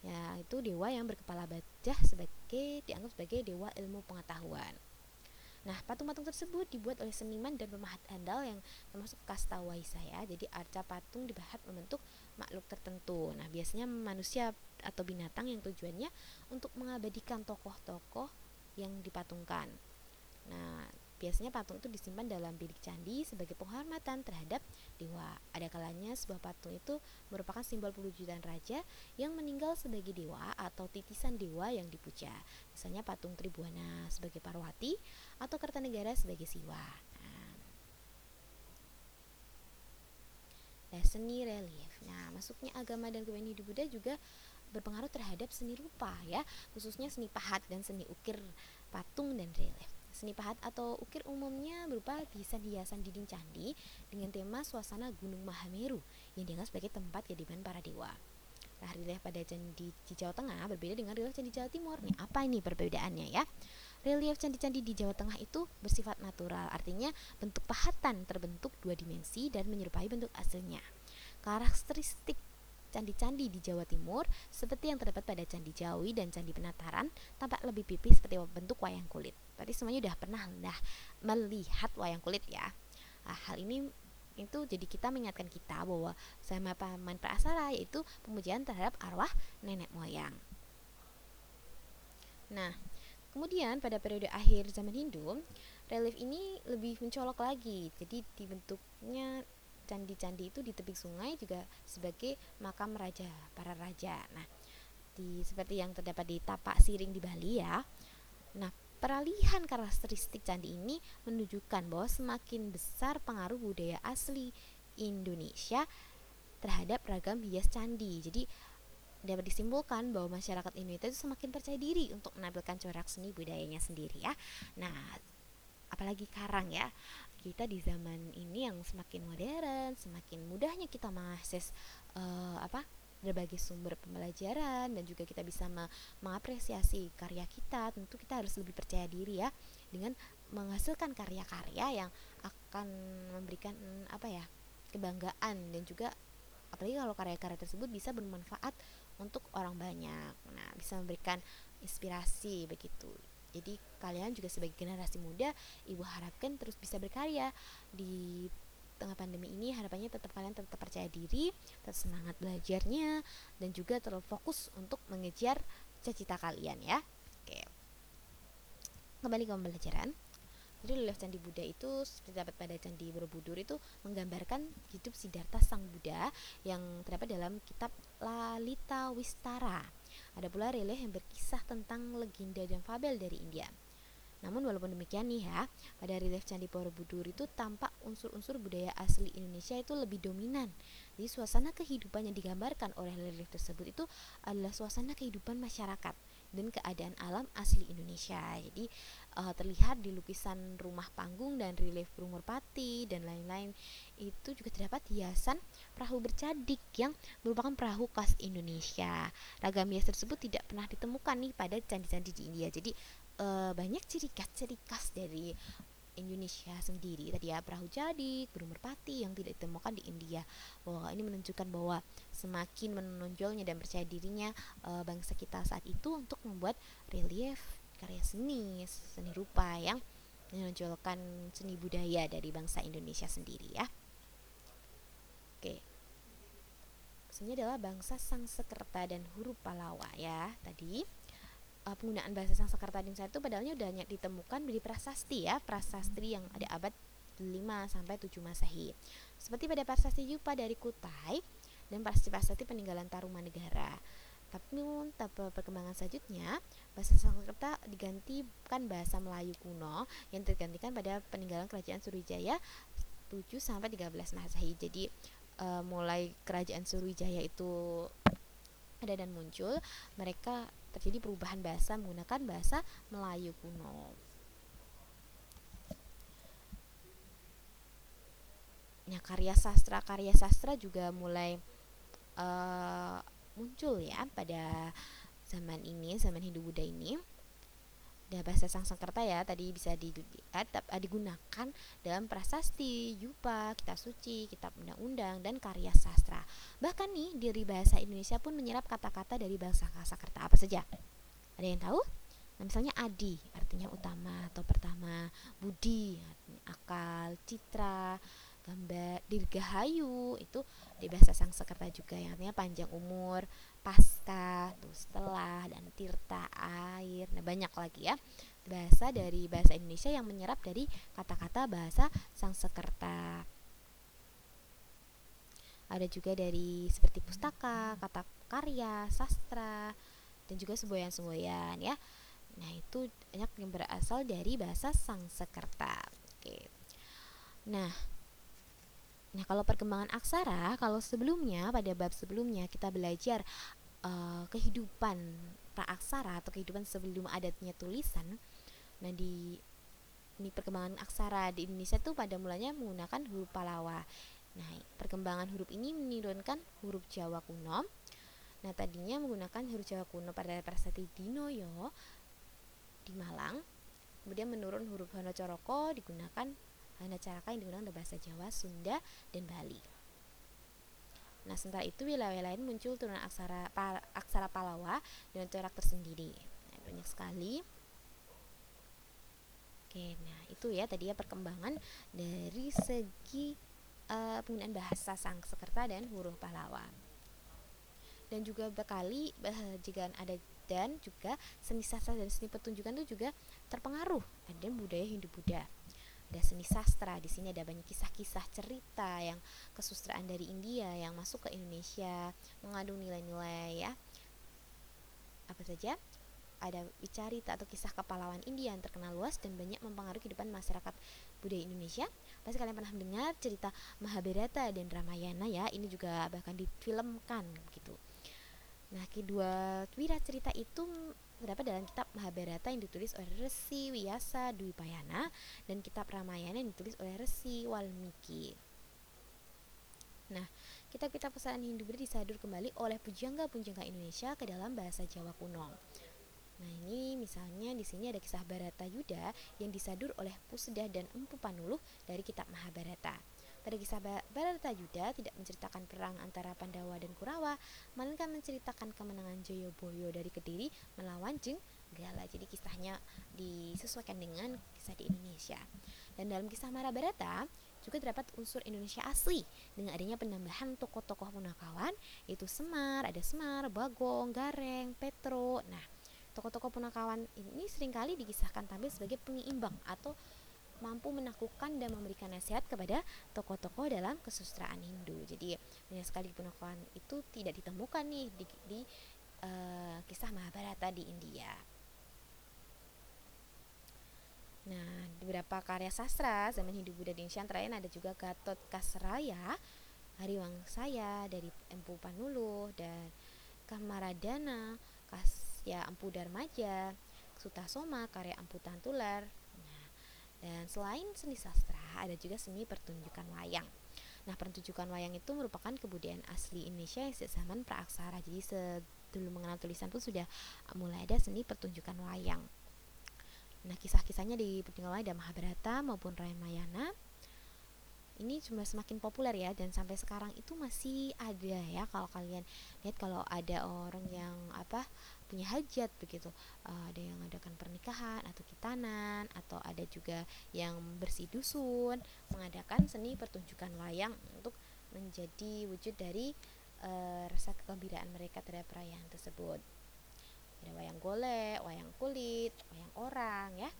ya itu dewa yang berkepala bajah sebagai dianggap sebagai dewa ilmu pengetahuan. Nah, patung-patung tersebut dibuat oleh seniman dan pemahat handal yang termasuk kasta Waisa ya. Jadi arca patung dibahat membentuk makhluk tertentu. Nah, biasanya manusia atau binatang yang tujuannya untuk mengabadikan tokoh-tokoh yang dipatungkan. Nah, biasanya patung itu disimpan dalam bilik candi sebagai penghormatan terhadap dewa. Ada kalanya sebuah patung itu merupakan simbol pewujudan raja yang meninggal sebagai dewa atau titisan dewa yang dipuja. Misalnya patung Tribuana sebagai Parwati atau Kertanegara sebagai Siwa. Nah, nah seni relief. Nah, masuknya agama dan kebudayaan hidup Buddha juga berpengaruh terhadap seni rupa ya, khususnya seni pahat dan seni ukir patung dan relief. Seni pahat atau ukir umumnya berupa hiasan-hiasan dinding candi dengan tema suasana Gunung Mahameru yang dianggap sebagai tempat kediaman para dewa. Nah, relief pada candi di Jawa Tengah berbeda dengan relief candi Jawa Timur. Nih, apa ini perbedaannya ya? Relief candi-candi di Jawa Tengah itu bersifat natural, artinya bentuk pahatan terbentuk dua dimensi dan menyerupai bentuk aslinya. Karakteristik Candi-candi di Jawa Timur, seperti yang terdapat pada Candi Jawi dan Candi Penataran, tampak lebih pipih seperti bentuk wayang kulit. Berarti semuanya sudah pernah dah melihat wayang kulit ya. Nah, hal ini itu jadi kita mengingatkan kita bahwa sama paman prasara yaitu pemujaan terhadap arwah nenek moyang. Nah, kemudian pada periode akhir zaman Hindu, relief ini lebih mencolok lagi. Jadi dibentuknya candi-candi itu di tepi sungai juga sebagai makam raja para raja. Nah, di seperti yang terdapat di tapak siring di Bali ya. Nah, peralihan karakteristik candi ini menunjukkan bahwa semakin besar pengaruh budaya asli Indonesia terhadap ragam hias candi. Jadi dapat disimpulkan bahwa masyarakat Indonesia itu semakin percaya diri untuk menampilkan corak seni budayanya sendiri ya. Nah, apalagi karang ya kita di zaman ini yang semakin modern, semakin mudahnya kita mengakses uh, apa berbagai sumber pembelajaran dan juga kita bisa mengapresiasi karya kita tentu kita harus lebih percaya diri ya dengan menghasilkan karya-karya yang akan memberikan apa ya kebanggaan dan juga apalagi kalau karya-karya tersebut bisa bermanfaat untuk orang banyak. Nah bisa memberikan inspirasi begitu. Jadi kalian juga sebagai generasi muda, ibu harapkan terus bisa berkarya di tengah pandemi ini harapannya tetap kalian tetap percaya diri, tetap semangat belajarnya dan juga terlalu fokus untuk mengejar cita-cita kalian ya. Oke. Kembali ke pembelajaran. Jadi relief Candi Buddha itu seperti dapat pada Candi Borobudur itu menggambarkan hidup Siddhartha Sang Buddha yang terdapat dalam kitab Lalita Wistara ada pula relief yang berkisah tentang legenda dan fabel dari India. Namun walaupun demikian nih ya, pada relief Candi Borobudur itu tampak unsur-unsur budaya asli Indonesia itu lebih dominan. Jadi suasana kehidupan yang digambarkan oleh relief tersebut itu adalah suasana kehidupan masyarakat dan keadaan alam asli Indonesia. Jadi uh, terlihat di lukisan rumah panggung dan relief burung merpati dan lain-lain itu juga terdapat hiasan perahu bercadik yang merupakan perahu khas Indonesia. Ragam hias tersebut tidak pernah ditemukan nih pada candi-candi di India. Jadi uh, banyak ciri khas-ciri khas dari Indonesia sendiri. Tadi ya perahu jadi burung merpati yang tidak ditemukan di India. Bahwa ini menunjukkan bahwa semakin menonjolnya dan percaya dirinya e, bangsa kita saat itu untuk membuat relief karya seni seni rupa yang menonjolkan seni budaya dari bangsa Indonesia sendiri ya. Oke. Maksudnya adalah bangsa Sangsekerta dan huruf Palawa ya tadi uh, penggunaan bahasa Sanskerta di itu padahalnya udah banyak ditemukan di prasasti ya, prasasti yang ada abad 5 sampai 7 Masehi. Seperti pada prasasti Yupa dari Kutai dan prasasti-prasasti peninggalan Tarumanegara. Tapi tahap perkembangan selanjutnya, bahasa Sanskerta digantikan bahasa Melayu kuno yang tergantikan pada peninggalan kerajaan Surijaya 7 sampai 13 Masehi. Jadi e, mulai kerajaan Surijaya itu ada dan muncul, mereka terjadi perubahan bahasa menggunakan bahasa Melayu kuno. Nah, karya sastra karya sastra juga mulai uh, muncul ya pada zaman ini, zaman Hindu Buddha ini. Dan bahasa Sanskerta ya tadi bisa dilihat digunakan dalam prasasti, yupa, kitab suci, kitab undang-undang dan karya sastra. Bahkan nih dari bahasa Indonesia pun menyerap kata-kata dari bahasa Sanskerta apa saja. Ada yang tahu? Nah, misalnya adi artinya utama atau pertama, budi artinya akal, citra, gambar dirgahayu itu di bahasa Sanskerta juga yang artinya panjang umur pasca tuh setelah dan tirta air nah banyak lagi ya bahasa dari bahasa Indonesia yang menyerap dari kata-kata bahasa Sanskerta ada juga dari seperti pustaka, kata karya, sastra, dan juga semboyan-semboyan ya. Nah, itu banyak yang berasal dari bahasa Sanskerta. Oke. Nah, Nah, kalau perkembangan aksara, kalau sebelumnya pada bab sebelumnya kita belajar uh, kehidupan praaksara atau kehidupan sebelum adatnya tulisan. Nah, di ini perkembangan aksara di Indonesia tuh pada mulanya menggunakan huruf Palawa. Nah, perkembangan huruf ini menurunkan huruf Jawa kuno. Nah, tadinya menggunakan huruf Jawa kuno pada prasasti Dinoyo di Malang. Kemudian menurun huruf Hana Coroko digunakan Hana Caraka yang digunakan bahasa Jawa, Sunda, dan Bali. Nah, sementara itu wilayah lain muncul turunan aksara pa, aksara Palawa dengan corak tersendiri. Nah, banyak sekali. Oke, nah itu ya tadi ya perkembangan dari segi uh, penggunaan bahasa Sanskerta dan huruf Pahlawa. Dan juga berkali jika ada dan juga seni sastra dan seni pertunjukan itu juga terpengaruh dan budaya Hindu Buddha ada seni sastra di sini ada banyak kisah-kisah cerita yang kesustraan dari India yang masuk ke Indonesia mengandung nilai-nilai ya apa saja ada bicarita atau kisah kepahlawan India yang terkenal luas dan banyak mempengaruhi kehidupan masyarakat budaya Indonesia. Pasti kalian pernah mendengar cerita Mahabharata dan Ramayana ya. Ini juga bahkan difilmkan gitu. Nah, kedua wira cerita itu terdapat dalam kitab Mahabharata yang ditulis oleh Resi Wiyasa Dwipayana dan kitab Ramayana yang ditulis oleh Resi Walmiki. Nah, kitab-kitab pesanan Hindu Buddha disadur kembali oleh pujangga-pujangga Indonesia ke dalam bahasa Jawa kuno. Nah, ini misalnya di sini ada kisah Barata Yuda yang disadur oleh Puseda dan Empu Panuluh dari kitab Mahabharata. Pada kisah Bharata Yuda tidak menceritakan perang antara Pandawa dan Kurawa, melainkan menceritakan kemenangan Joyoboyo dari Kediri melawan Jeng Gala. Jadi kisahnya disesuaikan dengan kisah di Indonesia. Dan dalam kisah Mahabharata juga terdapat unsur Indonesia asli dengan adanya penambahan tokoh-tokoh punakawan yaitu Semar, ada Semar, Bagong, Gareng, Petro. Nah, tokoh-tokoh punakawan ini sering kali dikisahkan tampil sebagai penyeimbang atau mampu menaklukkan dan memberikan nasihat kepada tokoh-tokoh dalam kesusastraan Hindu. Jadi banyak sekali punakawan itu tidak ditemukan nih di, di uh, kisah Mahabharata di India. Nah, beberapa karya sastra zaman Hindu Buddha di Indonesia ada juga Gatot Kasraya, Hariwangsaya dari Empu Panuluh dan Kamaradana, Kasya Empu Darmaja, Sutasoma karya Empu Tantular, dan selain seni sastra, ada juga seni pertunjukan wayang. Nah, pertunjukan wayang itu merupakan kebudayaan asli Indonesia yang sejak zaman praaksara. Jadi sebelum mengenal tulisan pun sudah mulai ada seni pertunjukan wayang. Nah, kisah-kisahnya di pertunjukan ada Mahabharata maupun Ramayana ini cuma semakin populer ya dan sampai sekarang itu masih ada ya kalau kalian lihat kalau ada orang yang apa punya hajat begitu. Uh, ada yang mengadakan pernikahan atau kitanan atau ada juga yang bersih dusun mengadakan seni pertunjukan wayang untuk menjadi wujud dari uh, rasa kegembiraan mereka terhadap perayaan tersebut. Ada wayang golek, wayang kulit, wayang orang ya.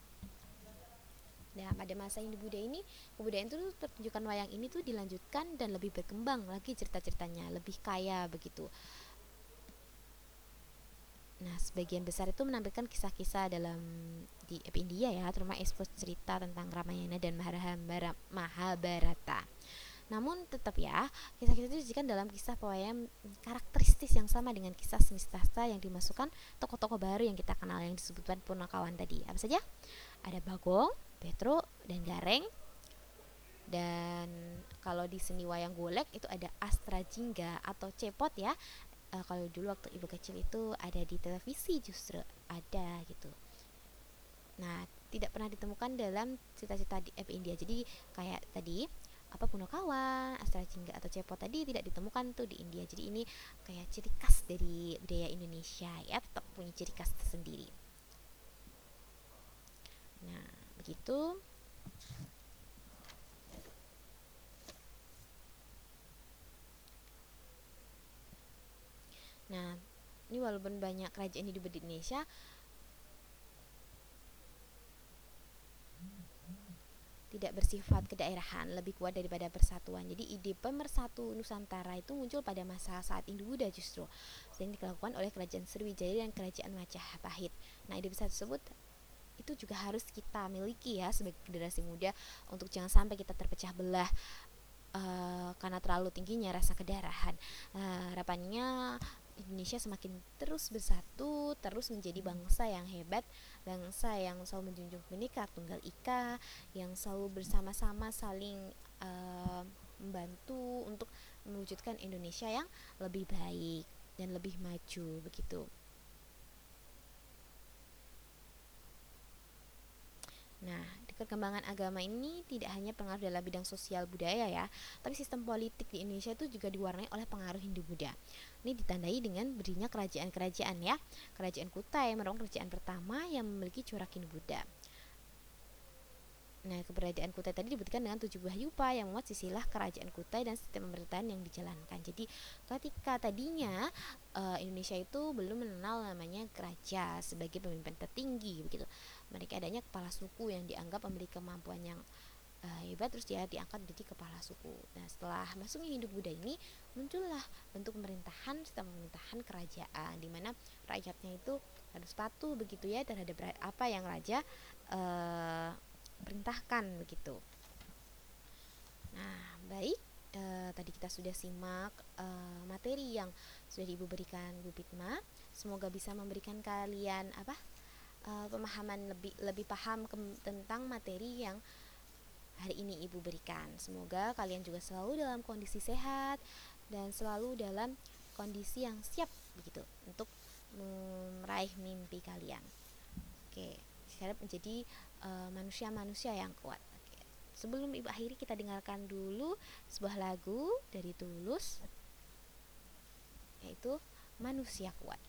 Nah, pada masa Hindu Buddha ini, kebudayaan itu pertunjukan wayang ini tuh dilanjutkan dan lebih berkembang lagi cerita-ceritanya, lebih kaya begitu. Nah, sebagian besar itu menampilkan kisah-kisah dalam di India ya, terutama ekspos cerita tentang Ramayana dan Mahabharata. Namun tetap ya, kisah-kisah itu disajikan dalam kisah pewayang karakteristis yang sama dengan kisah semistasta yang dimasukkan tokoh-tokoh baru yang kita kenal yang disebutkan punakawan tadi. Apa saja? Ada Bagong, Petro, dan Gareng. Dan kalau di seni wayang golek itu ada Astra Jingga atau Cepot ya uh, kalau dulu waktu ibu kecil itu ada di televisi justru ada gitu nah tidak pernah ditemukan dalam cita-cita di F India jadi kayak tadi apa Punokawan, Astra Jingga atau Cepot tadi tidak ditemukan tuh di India. Jadi ini kayak ciri khas dari budaya Indonesia ya, tetap punya ciri khas tersendiri. Nah, begitu. Nah, ini walaupun banyak kerajaan hidup di Indonesia, tidak bersifat kedaerahan, lebih kuat daripada persatuan. Jadi ide pemersatu Nusantara itu muncul pada masa saat Hindu Buddha justru, sehingga dilakukan oleh kerajaan Sriwijaya dan kerajaan Majapahit. Nah, ide besar tersebut itu juga harus kita miliki ya sebagai generasi muda untuk jangan sampai kita terpecah belah uh, karena terlalu tingginya rasa kedarahan. Uh, harapannya Indonesia semakin terus bersatu, terus menjadi bangsa yang hebat, bangsa yang selalu menjunjung Bhinneka Tunggal Ika, yang selalu bersama-sama saling uh, membantu untuk mewujudkan Indonesia yang lebih baik dan lebih maju begitu. Nah, perkembangan agama ini tidak hanya pengaruh dalam bidang sosial budaya ya, tapi sistem politik di Indonesia itu juga diwarnai oleh pengaruh Hindu Buddha. Ini ditandai dengan berdirinya kerajaan-kerajaan ya. Kerajaan Kutai merupakan kerajaan pertama yang memiliki corak Hindu Buddha. Nah, keberadaan Kutai tadi dibuktikan dengan tujuh buah yupa yang memuat sisilah kerajaan Kutai dan sistem pemerintahan yang dijalankan. Jadi, ketika tadinya uh, Indonesia itu belum mengenal namanya raja sebagai pemimpin tertinggi begitu. Mereka adanya kepala suku yang dianggap memiliki kemampuan yang uh, hebat terus dia diangkat menjadi kepala suku. Nah, setelah masuknya Hindu Buddha ini muncullah bentuk pemerintahan sistem pemerintahan kerajaan di mana rakyatnya itu harus patuh begitu ya terhadap apa yang raja uh, perintahkan begitu. Nah, baik e, tadi kita sudah simak e, materi yang sudah Ibu berikan Bu Pitma. Semoga bisa memberikan kalian apa? E, pemahaman lebih lebih paham ke, tentang materi yang hari ini Ibu berikan. Semoga kalian juga selalu dalam kondisi sehat dan selalu dalam kondisi yang siap begitu untuk meraih mimpi kalian. Oke, siap menjadi Eh, manusia-manusia uh, yang kuat. Oke. Sebelum ibu akhiri kita dengarkan dulu sebuah lagu dari Tulus yaitu Manusia Kuat.